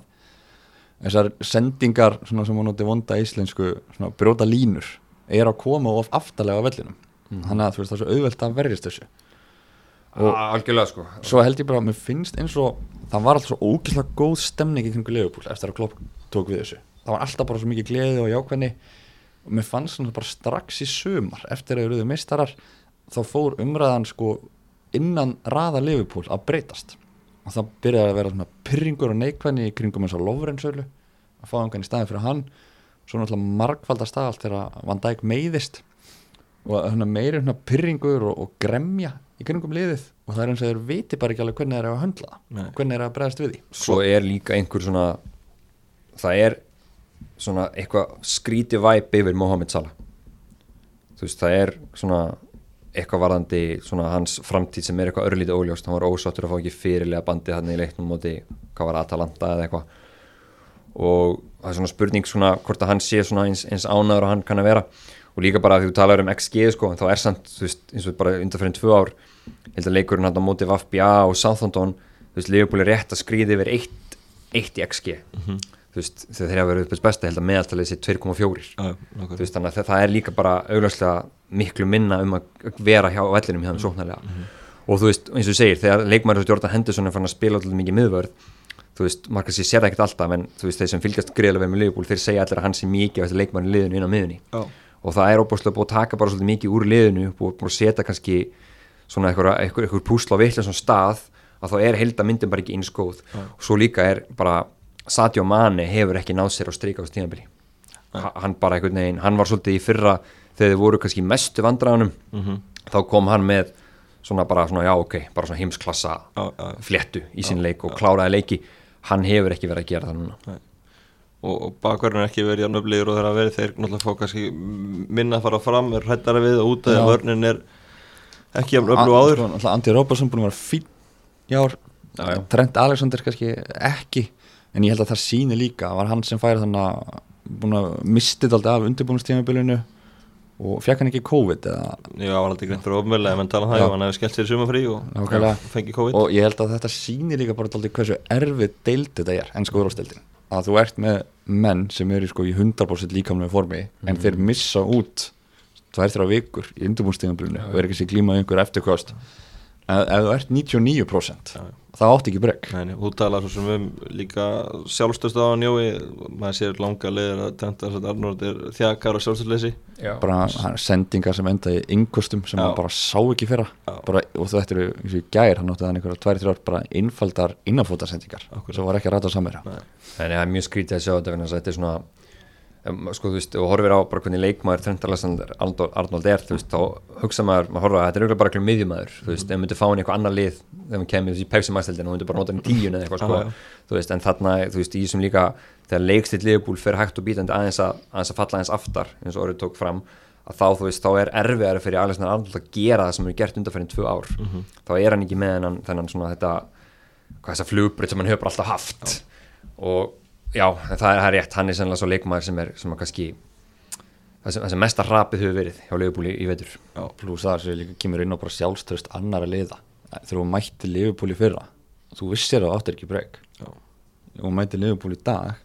Þessar sendingar svona sem hann noti vonda íslensku svona brjóta línur er að koma of aftarlega á vellinum. Þannig að þú veist, það er svo auðvelt að verjast þessu. Og- algjörlega sko. svo held ég bara að mér finnst eins og það var alltaf svo ógeðslega góð stemning í kringu Leopold eftir að Klopp tók við þessu. Það var alltaf bara svo mikið gleði og jákvæðni. Og mér fannst svona bara strax í sumar eftir að þeir eru meistarar þá fór umræðan sko innan raða Leopold að breytast. Og það byrjaði að vera svona pyrringur og neikvæðni í kringum eins og Lovrennsölu að fá einhvern í staðin fyrir hann. Svo náttúrulega margfaldast að allt þegar Van Dijk meiðist og meiri hérna pyrringur og, og gremja í kringum liðið og það er eins og þeir viti bara ekki alveg hvernig þeir eru að höndla það Nei. og hvernig þeir eru að bregðast við því. Svo er líka einhver svona það er svona eitthvað skríti væp yfir Mohamed Salah. Þú veist það er svona eitthvað varðandi svona hans framtíð sem er eitthvað örlítið óljóst. Hann var ósáttur að fá ekki fyrirlega bandið hann í leiknum móti hvað var Atalanta eða eitthvað. Og það er svona spurning svona hvort að hann sé svona eins, eins ánæður og hann kann að vera og líka bara að þú talar um XG sko þá er samt þú veist eins og bara undanfyrir tvö ár held að leikurinn hann á móti VFBA og Southampton þú veist Liverpool er rétt að skrýði yfir eitt, eitt í XG þú veist þegar þeir hafa verið upp þess besta held að meðaltalið sé 2,4 þú veist þannig að það- er líka bara augljóslega miklu minna um að vera hjá vellinum hjá þeim sóknarlega. Og þú veist eins og þú segir þegar leikmæður Jordan Henderson er fann að spila alltaf mikið miðvörð þú veist margar sér sér það ekkert alltaf en þú veist þeir sem fylgjast greiðlega vel með Liverpool þeir segja allir að hann sé mikið af þessi leikmæður liðinu inn á miðunni Já. Og það er óbúslega búið að taka bara svolítið mikið úr liðinu búið, búið að setja kannski svona eitthvað, eitthvað, eitthvað púsla á vitlega svona stað að þá er heildamyndin bara ekki eins góð. Og svo líka er bara Sadio Mane hefur ekki náð sér á stríka á þessu tímabili. Ha- hann bara einhvern veginn, hann var svolítið í fyrra þegar þið voru kannski mestu vandræðanum þá kom hann með svona bara svona já ok, bara svona heimsklassa fléttu í sín leik og kláraði leiki. Hann hefur ekki verið að gera það núna og, bakverðin er ekki verið jafnöfligur og þeir að verið. Þeir náttúrulega fá kannski minna að fara fram, er hrættara við og út að vörnin er ekki jafnöflug áður. Andi Róbersson búin að vera fín í ár. Trent Alexander kannski ekki en ég held að það síni líka. Það var hann sem færi þannig að búin að mistið alltaf af undirbúinustímabilinu og fekk hann ekki COVID eða, Já, hann haldi greint fyrir ofmjölega, menn tala um það, já, hann hefði skellt sér sumafrí og Nákvæmlega. fengi COVID. Og ég held að þetta síni líka bara alltaf hversu erfið deild þetta er enn skóðurásdeildin að þú ert með menn sem eru sko í 100% líkamlega formi en þeir missa út tvær þrjá vikur í undirbúinustímabilinu og er ekki sér glíma einhver eftirkost ef, ef þú ert 99% Já. þá átt ekki breyk Nei, nei, hún tala svo sem um líka sjálfstöðst á hann Jói, maður sér langa leiðir að tenta þess að Arnóð er þjakar og sjálfstöðleysi bara hann- sendingar sem enda í yngkostum sem Já. hann bara sá ekki fyrra Já. bara, og þetta eru, eins og gær hann átti hann einhverja tvær, þrjár bara innfaldar innanfótasendingar Akkúrat. sem var ekki að ræta samverja Nei. Þannig að það er mjög skrítið að sjá þetta að þetta er svona sko þú veist, og horfir á bara hvernig leikmaður Trent Alexander Arnold, er þú veist, þá hugsa maður, maður horfa að þetta er auðvitað bara miðjumæður, þú veist, ef maður myndi fá hann í eitthvað annar lið þegar maður kemur í pepsi mæsteldin og myndi bara nota hann í tíun eða eitthvað sko, þú veist, en þarna, þú veist, í þessum líka þegar leikstill liðbúl fer hægt og bítandi aðeins að, aðeins að falla aðeins aftar eins og orðið tók fram, að þá, þú veist, þá er erfiðari fyrir Alexander Arnold að gera það sem er gert undanferðin tvö ár. Þá er já, en það er, það er rétt, hann er sennilega svo leikmaður sem er, sem að kannski það sem, það sem mesta rapið hefur verið hjá Leifbúli í vetur. Pluss það sem líka kemur inn á bara sjálfstöðst annara liða. Þegar þú mætti Liverpool í fyrra þú vissir að þú áttir ekki og þú mætti Liverpool í dag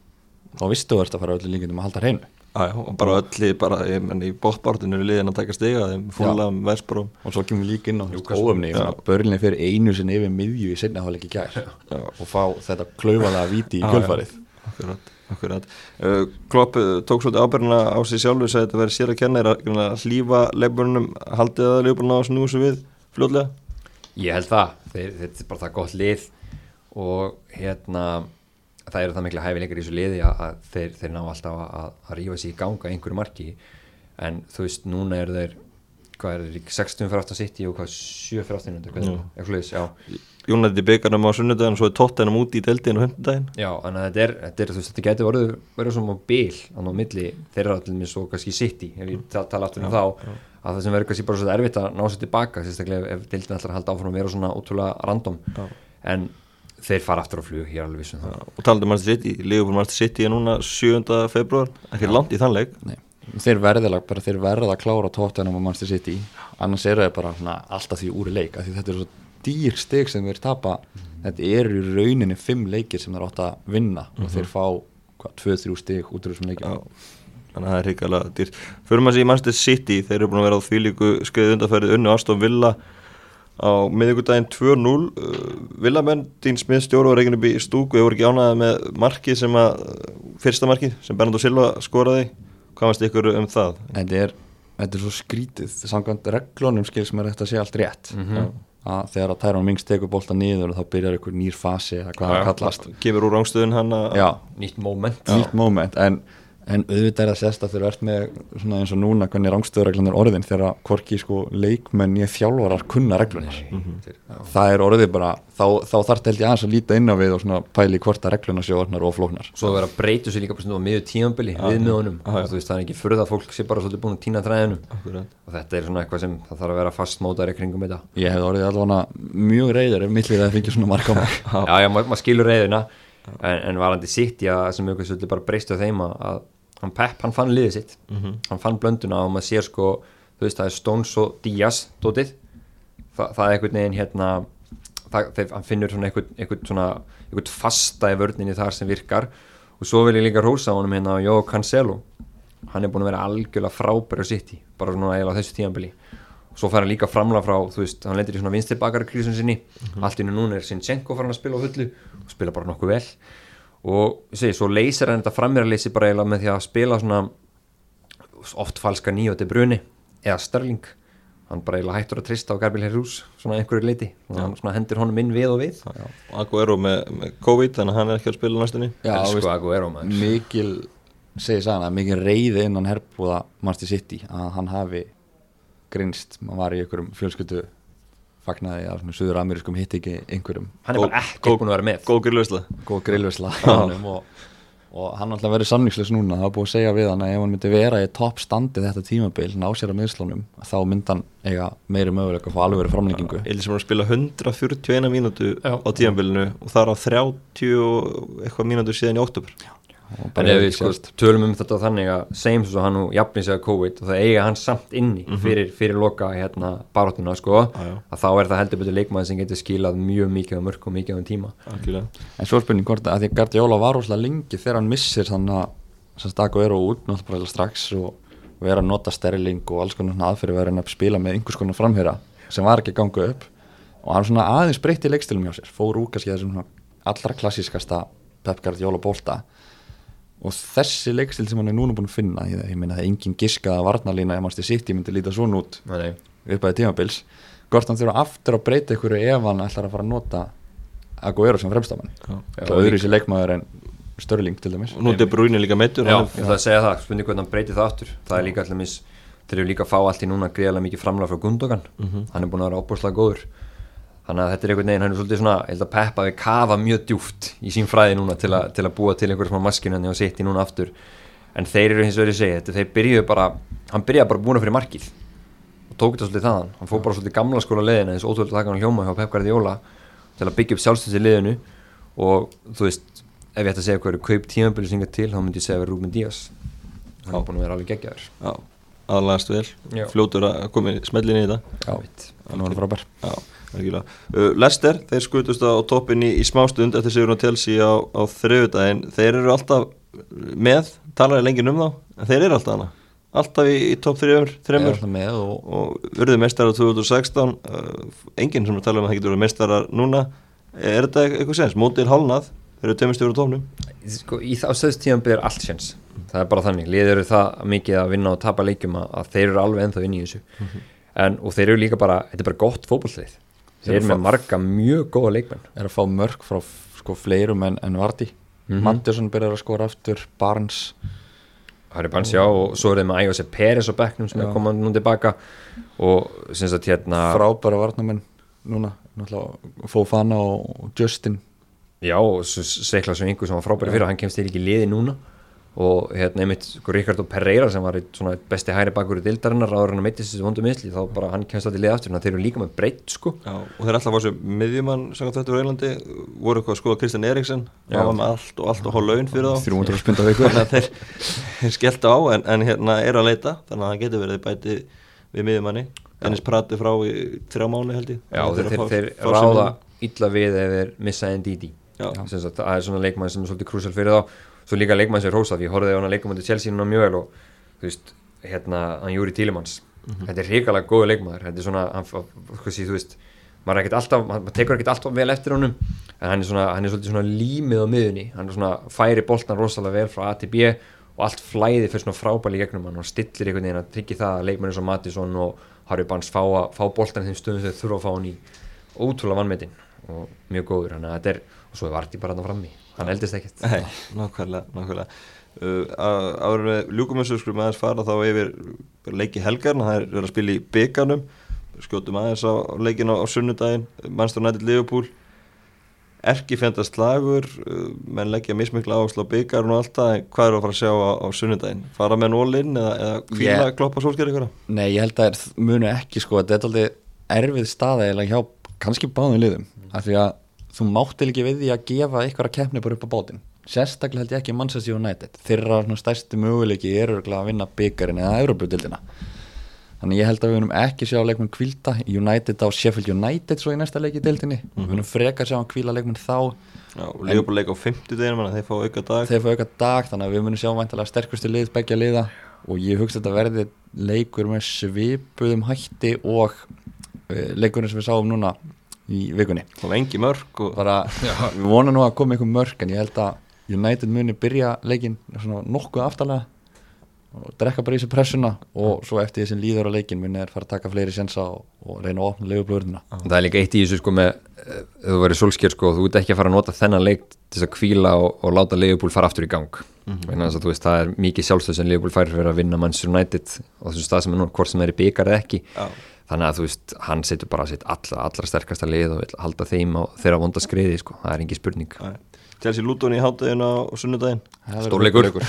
þá vistu þú að fara öllu líkindum að halda hreinu. Og bara öllu, bara, ég menn, í bóttbártinu er liðin að taka stiga, þeim fúlam, vesparum og svo kemur líka inn á óöfni börlinni fyrir einu sinni yfir miðju í sinna hálf ekki gær og fá þetta klaufalega viti í kjölfarið Akkurat, akkurat. Uh, Klopp uh, tók svolítið ábyrguna á sig sjálfur, sagði þetta verið sér að kenna, er að greinilega hlífa leifbörnum, haldið að leifbörnum á að sig við fljóðlega? Ég held það, þetta er bara það gott lið og hérna það eru það mikla hæfileikar í þessu liði að, að þeir, þeir ná alltaf að, að, að rífa sig í ganga einhverju marki en þú veist, núna eru þeir hvað er þeir, 60 fyrir aftan sitt og hvað 7 fyrir aftan Já. já, Jónætti byggarnum á sunnudaginn og svo er tóttinum úti í deildinu og hundudaginn. já, þannig að þetta er, þetta er þú veist, þetta getur orðið, verið svona þannig á milli þeirra allir minn svo kannski sitt ef ég ta- tala aftur um þá að það sem verður kannski bara svo erfitt að ná sér tilbaka sérstaklega ef deildin ætlar að halda áfram að vera svona ótrúlega random Já. en þeir fara aftur á flug, er alveg vissum það Og talaðu Manchester City, Liverpool Manchester City er núna 7. februar, ekki langt í þann leik. Nei. Þeir verða bara þeir verða að klára tóttunum á Manchester City annars eru þeir bara svona, alltaf því úr í leik því þetta er svo dýr stig sem þeir tapa þetta eru í rauninni fimm leikir sem þeir átt að vinna og þeir fá hvað, 2-3 stig út úr þessum Já, leikim þannig að það er hrikalega dýrt. Fyrir maður sér í Manchester City, þeir eru búin að vera á því líku skeiði undarfærið unnu Aston Villa á miðvikudaginn 2-0. Uh, Villamenn, Dín Smith, stjóru og Reykjavík í stúku, hefur ekki ánaði með markið sem að, fyrsta markið sem Bernardo Silva skoraði. Hvað varst ykkur um það? þetta er, þetta er svo skrítið. Samkvæmt reglunum skil sem er þetta að sé allt rétt. Mhm. að þegar að Tyrone Mings tekur bolta niður og þá byrjar einhver nýr fasi eða hvað það kallast. Kemur úr rángstöðun hann að... nýtt moment. Nýtt moment en, en auðvitað er það sérst að þeir eru ert með svona eins og núna hvernig rangstöðurreglunar orðin þegar hvorki sko leikmenn ég þjálfarar kunna reglunir Þeir- já. það er orðið bara þá, þá þarf þetta held ég aðeins að líta inn á við og svona pæli hvort að reglunar séu orðnar og flóknar. Svo að vera að breytu sér líka bara svona á miður tímanbili við miðunum, þú veist það er ekki fyrir það fólk sé bara svolítið búin að týna þræðinu og þetta er svona eitthvað sem það þarf að vera fast mótar í kringum þetta. Ég hef orðið allavega mjög reyður ef það en, en varandi sitt, já, sem eitthvað svolítið bara breystu þeim að, að hann Pep, hann fann liðið sitt. Hann fann blönduna og maður sér sko þú veist, það er Stones og Díaz dótið, Þa, það er einhvern veginn hérna það, þeir, hann finnur svona einhvern, einhvern svona einhvern fasta í vörninni þar sem virkar. Og svo vil ég líka rósa honum hérna Jó Cancelo, hann er búin að vera algjörlega frábæri á sitt bara svona eiginlega á þessu tíðanbili svo fær hann líka framla frá, þú veist, hann lendir í svona vinstri bakarkrísun sinni, allt innu núna er Sinchenko farin að spila á hullu og spila bara nokkuð vel og segi, svo leysir hann þetta frammeiraleysi bara eiginlega með því að spila svona oft falska nýjóti bruni eða Störling hann bara eiginlega hættur að trista á Gabriel Jesus svona einhverju leiti, og hann svona hendur honum inn við og við. Aguero með, með COVID, þannig að hann er ekki að spila næstunni. Já, Elsku Aguero, maður. mikil segi að mikil reyði innan herbúða Manchester City að hann hafi grinst, maður var í einhverjum fjölskyldu fagnaði að svona suður amerískum hitt ekki einhverjum. Hann er bara ekkert búin að vera með. Góð gríðlausla. góð honum og, og hann alltaf verið samningsleis núna. Það var búið að segja við hann að ef hann myndi vera í topp standi þetta tímabil, ná sér að miðslunum þá myndi hann eiga meiri möguleika að fá alveg verið framlengingu. Eili sem er að spila 141 mínútu á tímanbylunu og það er á 30 og eitthvað mínútu síðan í óttúber. Og en ef við sko, tölum um þetta þannig að segjum svo hann nú jafnir sig að COVID og það eiga hann samt inni fyrir, fyrir loka hérna baróttuna sko, já. að þá er það heldur betur leikmaður sem getur skilað mjög mikið á mörg og mikið á um tíma. Algjörlega. en svo er spurning hvort að því að Guardiola var rosalega lengi þegar hann missir þannig að sem stakku eru út náttúrulega bara strax og vera að nota sterling og alls konar svona aðferði verið að spila með einhvers konar framherra sem var ekki að ganga upp. Og hann svona aðeins breytti leikstilum hjá sér fór úr kannski þessum svona allra klassískasta Pep Guardiola bolta og þessi leikstil sem hann er núna búin að finna ég, ég meina það er engin giskaða varnalína ef mannstu sitt ég myndi líta svona út. Nei, upp að tímabils. Hvort hann þurfa aftur að breyta ykkur ef hann ætlar að fara að nota Aguero sem fremstamann. Já. og öðru í sér leikmaður en Störling til dæmis. Og nú er Bruyne líka meittur. Já, hann ég ætla að segja það, spurning hvernig hann breytir það aftur. Það er líka allir mis, þeir eru líka að fá allt í núna greiðlega mikið framlega frá Gundogan. Hann er búin að vera óbúrslega góður þannig að þetta er einhvern veginn, hann er svolítið svona ég held að Peppa við kafa mjög djúft í sín fræði núna til, a, til að búa til einhverjum hann og í núna aftur. En þeir eru hins vegar ég segi þetta þeir byrjuðu bara, hann byrjaði bara búin að fyrir markið og tók þetta svolítið þaðan. Hann fór bara svolítið gamla skóla leiðina eins og ótrúlega taka hann hljóma hjá Pep Guardiola til að byggja upp sjálfstöðs í liðinu. Og þú veist, ef ég ætti að segja hvað eru kaup tímabili singa til, þá myndi Uh, Lester, þeir skutust á toppin í, smástund eftir sigur á Chelsea á, á þriðudaginn. Þeir eru alltaf með, talar ég lengið um þá, en þeir eru alltaf hana. Alltaf í, í topp alltaf með og og urðu mestarar 2016. Uh, enginn sem er tala um að það getur verið mestarar núna. Er þetta eitthvað sens? Mótil hálnað, þeir eru tveimur stjóru á tónum. sko, í þá stöðstíðan byrjar allt sjens það er bara þannig, liður það mikið að vinna og tapa leikjum að, að þeir eru alveg ennþá inn í þessu en, og þeir eru líka bara, þetta er bara gott fótballtlið þeir eru með marga mjög góða leikmenn. Er að fá mörg frá sko fleirum en, en Vardy. Mhm. Manderson byrjar að skora aftur Barnes. Harry Barnes já og svo er þeir með Ayose Peres á bekknum sem Já. er komað nú tilbaka. Og sem sagt hérna frábæra varnamenn núna Fofana og Justin. Já og svo Seikla sem var frábæri fyrir hann kemst þeir ekki liði núna og hérna einmitt sko, Ricardo Pereira sem var einn svona einn besti hæri bakur í dildarinnar áður en að meittist þessu vondu misli þá bara hann kemst alltaf í liði aftur þannig að þeir eru líka með breytt sko. Já, og þeir alltaf var sem miðjumann samkvæmt þetta úr Eilandi, voru eitthvað að skoða Kristjan Já. hann var með allt og allt og há laun fyrir þá. 300 spynda viku. Þannig að þeir, þeir skelltu á en, en hérna er að leita þannig að það getur verið bæti við miðjumanni. Dennis Prati frá í þrjá mánu held ég. Já, þeir, þeir, að þeir ráða illa við ef þeir missa Ndidi. Já. Sem sagt, það er svona leikmann sem er svolítið krúsal fyrir þá svo líka leikmann sem er rósað, ég horfði á hann að leikum undir Chelsea núna mjög vel og þú veist, hérna, hann Júri Tílimanns þetta er hrikalega góðu leikmaður. Þetta er svona, þú veist maður alltaf, maður tekur ekkert alltaf vel eftir honum en hann er svona, hann er svolítið svona límið á miðunni, hann er svona færi boltan rosalega vel frá A til B og allt flæði fyrir svona frábæli gegnum hann og stillir einhvern veginn að tryggja það að leikmenn eins og Mattisson og Harry Barnes fá, fá boltan í þeim stöðum sem þeir þurfa að fá hann í. Ótrúlega vannmetinn og mjög góður þannig að þetta er, og svo er Vardí bara hann frammi. Hann eldist ekkert. Nei, nákvæmlega, nákvæmlega. Uh, áður en við ljúkum þessu skulum aðeins fara þá yfir leiki helgarna, það er að spila í byggarnum skjótum aðeins á leikin á, á sunnudaginn, Manchester United Liverpool. Erkifendast slagur. Uh, menn leggja mismikla áherslu á byggarn og allt það, hvað er að fara að sjá á, á sunnudaginn? Fara með nólinn eða, eða kvíla yeah. kloppa sólsker ykkur Nei, ég held að munu ekki sko. Þetta er aldrei erfið staða eða hjá kannski báðum liðum af því að þú máttil ekki við því að gefa ykkur að keppni bara upp á bátinn. Sérstaklega held ég ekki Manchester United. Þeirra stærsti möguleiki er örugglega að vinna byggarinn eða Európa-dildina þannig ég held að við munum ekki sjá leikmenn kvílda United á Sheffield United svo í næsta leiki dildinni við munum frekar sjá hann kvíla leikmenn þá. Liverpool leik á 50 deginu þeir fá auka dag. Þeir fá auka dag þannig að við munum sjá væntalega sterkustu lið begja liða. Og ég hugsa þetta verði leikur með svipuðum hætti og uh, leikurinn sem við sáum núna í vikunni. Og engi mörg og bara, við vonum nú að koma einhver mörg en ég held að United muni byrja leikin nokkuð aftalega og drekka bara í sig pressuna og svo eftir því sem líður á leikin muni er fara að taka fleiri sensa og, og reyna að opna leigublöðurna það er líka eitt í þessu sko með eh, þú verður solskjör sko, þú ert ekki að fara að nota þennan leik til þess að kvíla og, og láta Leopold fara aftur í gang mm -hmm. að þú veist, það er mikið sjálfstöð sem Leopold fær fyrir að vinna Manchester United og þessu stað sem er nú, hvort sem er í byggar eða ekki Já. þannig að þú veist, hann setur bara sitt allra, allra sterkasta lið og vil halda þeim á þeirra vonda skriði, sko, það er engin spurning Chelsea Luton í hátteginu á sunnudaginn Það verður Stórleikur. leikur.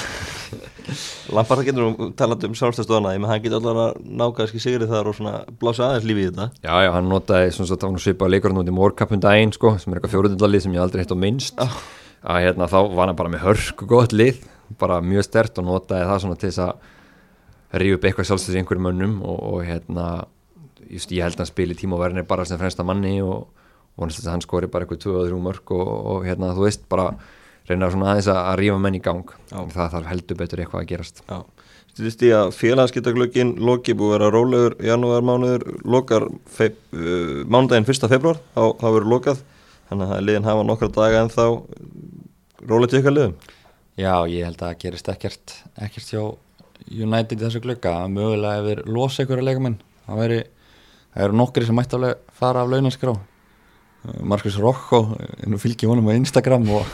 Lampard það getur nú talað um sjálfstæðstofana en hann getur allar að ná kannski sigrið þar og blása aðeins lífið í þetta Já, já, hann notaði svona svo tánu svipaða leikurinn út í Morkapun daginn, sko, sem er eitthvað fjóruðundalið sem ég aldrei hitt á minnst að hérna þá var hann bara með hörku gott lið, bara mjög stert og notaði það svona til þess að rífa upp eitthvað sjálfstöðs í einhverjum mönnum og, og hérna, just, ég held að hann spili tíma og verðin bara sem fremsta manni og vonast að hann skori bara eitthvað 2-3 mörg og, og hérna, þú veist, bara reyna svona aðeins að, rífa menn í gang Já. það þarf heldur betur eitthvað að gerast Já, stýttist í að félagskiptaglöggin loki búið að vera rólegur janúar mánuður lokar uh, mánudaginn 1. februar þá, þá verður lokað þannig að það er liðin hafa nokkra daga en þá rólegt í ykkar liðum? Já, ég held að það gerist ekkert ekkert hjá United í þessu glugga. Að mögulega ef þeir losa ykkur að leikamenn það væri, það eru nokkri sem mætti alveg fara af launaskrá Marcus Rocco, nú fylgji honum á Instagram og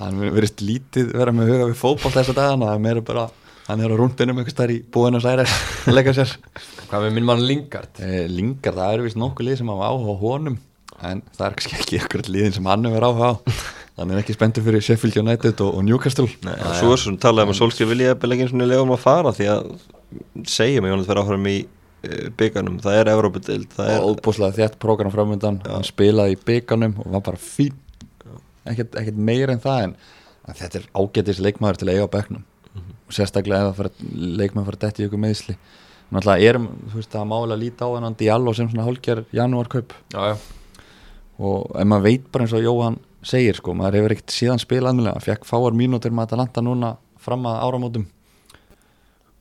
hann verist lítið vera með huga við fótboll þessa dagana, það er meira bara hann er á rúndinum einhvers þar í Buenos Aires að leika sér. Hvað með minn mann Lingard? e, Lingar, það eru vist nokkuð lið sem hafa áhuga á honum en það er kannski ekki ykkur liðin sem hann hefur áhuga á hann er ekki spenntur fyrir Sheffield United og, og Newcastle. Nei, og svo er svona talað um að Solskjaer vilja eða ekki eins og lefum að fara því að segja mig hann að vera áfram í uh, bygganum, það er Evrópudeild það er, og óbúslega þétt program framöndan hann spilaði í bygganum og var bara fín ekkert, ekkert meir en það en, en þetta er ágætis leikmaður til að eiga á bekknum. Og sérstaklega ef að fara, leikmaður fara dætt í ykkur meðsli náttúrulega erum, þú veist, það mála líta á þennan Diallo sem svona hálkjar janúarkaup. Já, já, og ef maður veit bara eins og Jóhann segir sko, maður hefur ekkert síðan spilað annilega, fekk fáar mínútur með Atalanta núna fram að áramótum.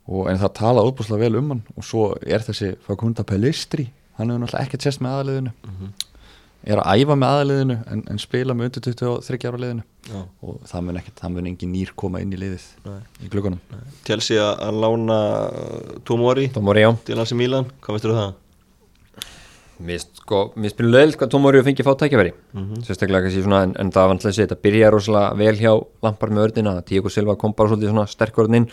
Og en það tala útbúslega vel um hann. Og svo er þessi Fakunda Pellistri, hann hefur náttúrulega ekkert sérst með aðaliðinu er að æfa með aðaliðinu en, en spila með undir 23 ára liðinu. Já. og það mun ekkert, það mun engin nýr koma inn í liðið Nei. í klukkunum Chelsea að- lána Tomori Tomori, já. til hans í Milan, hvað veistu um það? Mér sko, mér spilur löðilt hvað Tomori fengi að fá tækjaværi sérstaklega kannski svona, en, en það var alltaf að segja þetta byrja rosalega vel hjá Lampar með ördina Tíko Silva kom bara svolítið svona sterkur inn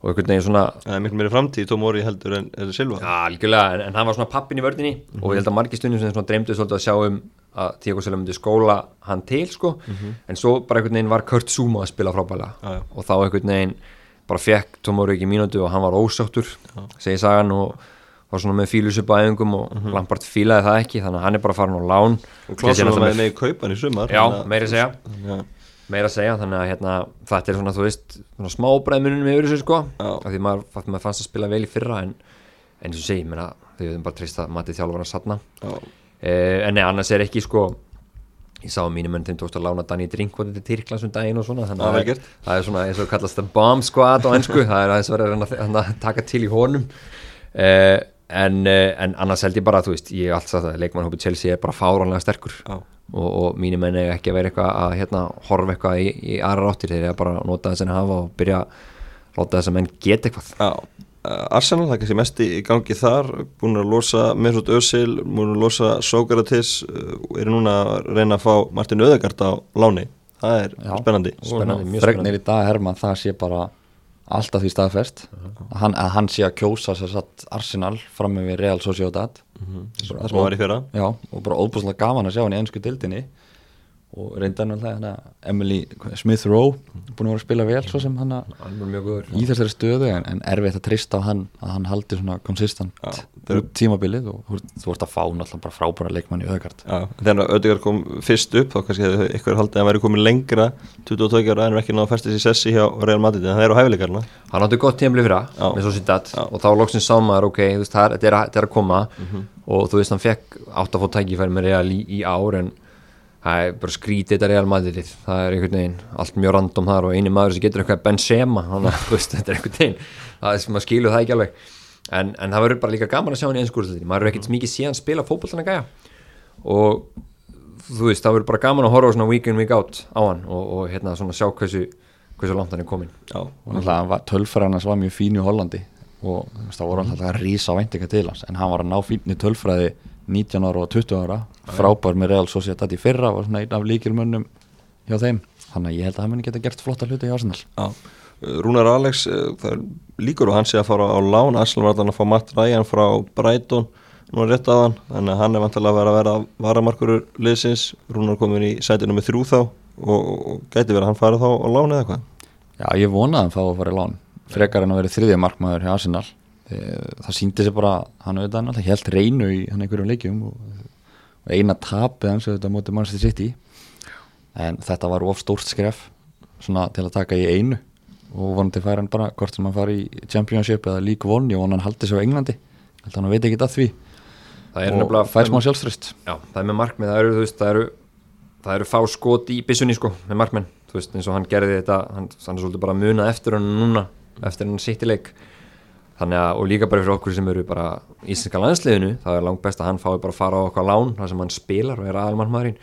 og einhvern veginn svona Það er miklu meiri framtíð Tomori heldur en er Silva. Já, algjörlega, en, en hann var svona pappin í vördinni og ég held að margir stundum sem svona dreymdu svolítið að sjá um að Tíko Silva myndi skóla hann til sko, en svo bara einhvern veginn var Kurt Zuma að spila frábælega Já, já. og þá einhvern veginn bara fekk Tomori ekki mínútu og hann var ósáttur segi sagan og var svona með fílus upp á æfingum og Lampard fílaði það ekki þannig að hann er bara farin á lán. Og var náttúrulega með í kaupan í sumar Já, meira að segja. Já, meira að segja, þannig að hérna, þetta er svona, þú veist, svona smá bræðmunum yfir þessu sko, Já. af því maður, að maður fannst að spila vel í fyrra en en eins og segi, menna, þau höfum bara treyst að matið þjálfur að satna eh, en nei, annars er ekki sko ég sá að mínum enn þeim tókst að lána Danny Drinkwater til Tyrklands um daginn og svona þannig að gert. það er svona eins og kallast það bomb squad á ennsku, það er aðeins verið að að- reyna að taka til í honum. Eh, en, eh, en annars held ég bara, þú veist, ég hef alltaf það að leikmannhópi Chelsea er bara fáránlega sterkur. Og, og mínir menn eiga ekki að vera eitthvað að hérna, horfa eitthvað í, í aðra ráttir þeir eru bara að nota þess að hafa og byrja að láta þess að menn geta eitthvað. Já. Uh, Arsenal, það er kannski mest í gangi þar. Búin að losa Mesut Özil búin að losa Sókratis uh, eru núna að reyna að fá Martin Öðegard á láni. Það er Já. spennandi. Spennandi, mjög fregnir í dag Herman það sé bara alltaf því staðfest. Að, hann, að hann sé að kjósa sér satt Arsenal fram með Real Sociedad. Það sem var í fyrra. Já, og bara óbúslega gaman að sjá hann í ennsku dildinni og reynda náttúrulega Emily Smith Rowe búin að vera að spila vel svo sem hann að hann er mjög góður. í þessari stöðu en, en erfitt að treysta á hann að hann haldi svona konsistent Já, þeir- út tímabilið og þú ert að fá náttúrulega bara frábæra leikmann í auðgard Já, þegar Ödegard kom fyrst upp þá kannski hefði ykkur haldið að hann væri komin lengra 22 ára en er ekki að festast í sessi hjá Real Madrid en það er á hæfileikarna hann átti gott tímli fyrra með svo Já. og þá loksins sá maður ok, er, þetta er, að- er að koma og þú veist, hann fekk átt að fá tækifæri með Real í, í ár en það er bara skrítið þetta Real Madrid það er einhvern veginn, allt mjög random þar og eini maður sem getur eitthvað Benzema þannig að þetta er einhvern veginn það er sem maður skilur það ekki alveg. En, en það verður bara líka gaman að sjá hann í einskúrslutinni maður er ekkert mikið síðan spila fótboltan að gæja. Og þú veist, það verður bara gaman að horfa svona week in week out á hann og, og hérna svona sjá hversu, hversu langt hann er komin Já, og náttúrulega tölfræðan hans var mjög fín í Hollandi og það voru alltaf að rísa væntinga til hans en hann var að ná fínni tölfræði 19 ára og 20 ára. Frábær með Real Sociedad í fyrra var svona einn af líkilmönnum hjá þeim. Þannig að ég held að hann muni geta gert flotta hluti hjá Arsenal. Já. Rúnar Alex, er líkur og hann sé að fara á lán, Arsenal var þannig að fá Matt Ryan frá Brighton nú er rétt að hann, þannig að hann er vantilega að vera að vera varamarkurur liðsins. Rúnar komin í sætinu með þrjú þá og, og gæti verið að hann fara þá á lán eða hvað? Já, ég vonaði að hann fá að fara í lán. Frekar en að vera þriðja markmaður hjá Arsenal. Eh, það síndi sér bara hann auðvitað náttúrulega helt reynu í hann einhverjum leikjum og, og eina tapið hans auðvitað mótið Manchester City. En þetta var of stórt skref svona til að taka í einu. Og vonandi fær hann bara hvort sem hann fari í Championship eða League One, ég vona hann haldi sér á Englandi. Að hann veit ekki að því. Og fær smá sjálfströst Já, það er með markmið, það eru, þú veist, það eru það eru fá skot í byssunni sko með markmenn, þú veist, eins og hann gerði þetta hann, hann er svolítið bara að muna eftir hann núna eftir hann sitt í leik þannig að, og líka bara fyrir okkur sem eru bara í íslenska landsliðinu, það er langt best að hann fái bara að fara á okkar lán, það sem hann spilar og er aðalmarkmaðurinn,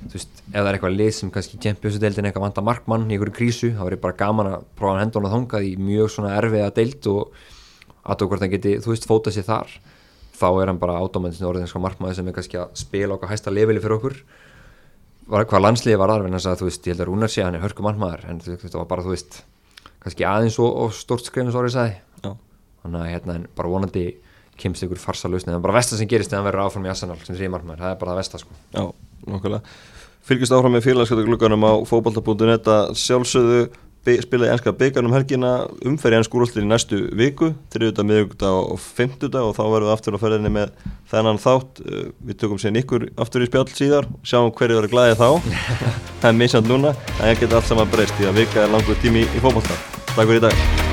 þú veist ef það er eitthvað lið sem kannski Champions-deildin eitthvað vanta markmann í einhverju krísu, þá er bara gaman að prófa að henda hann að þangað í mjög svona erfiða deild og að hvort hann geti, þú veist, fóta sér þar þá er hann bara átómændisni orðin sko markmaður sem er kannski að spila okkar hæsta leveli fyrir okkur. Hvað landsliði var þar þú veist, ég held að Rúnar sé að hann er hörku markmaður en þetta var bara, þú veist kannski aðeins og, og stort skreinu svo orðið Já, þannig að hérna, bara vonandi kemst ykkur farsa lausni, það er bara vesta sem gerist þegar hann verður áfram í Arsenal sem þriði markmaður, það er bara það vesta sko. Já, nokkulega fylgjast áfram með félagskaptaglugganum á fókbalta.net að sjálfsögðu spilaði enska byggarnum helgina. Umferði enn skúrústin í næstu viku þriðuta, miðugta og fymtuta og þá verðum við aftur á ferðinni með þennan þátt. Uh, við tökum sér ykkur aftur í spjall síðar sjáum hverju verður glæðið þá. Það er misjand núna, en það geta allt saman breyst því að vika er langur tími í fókbalta Takk fyrir í dag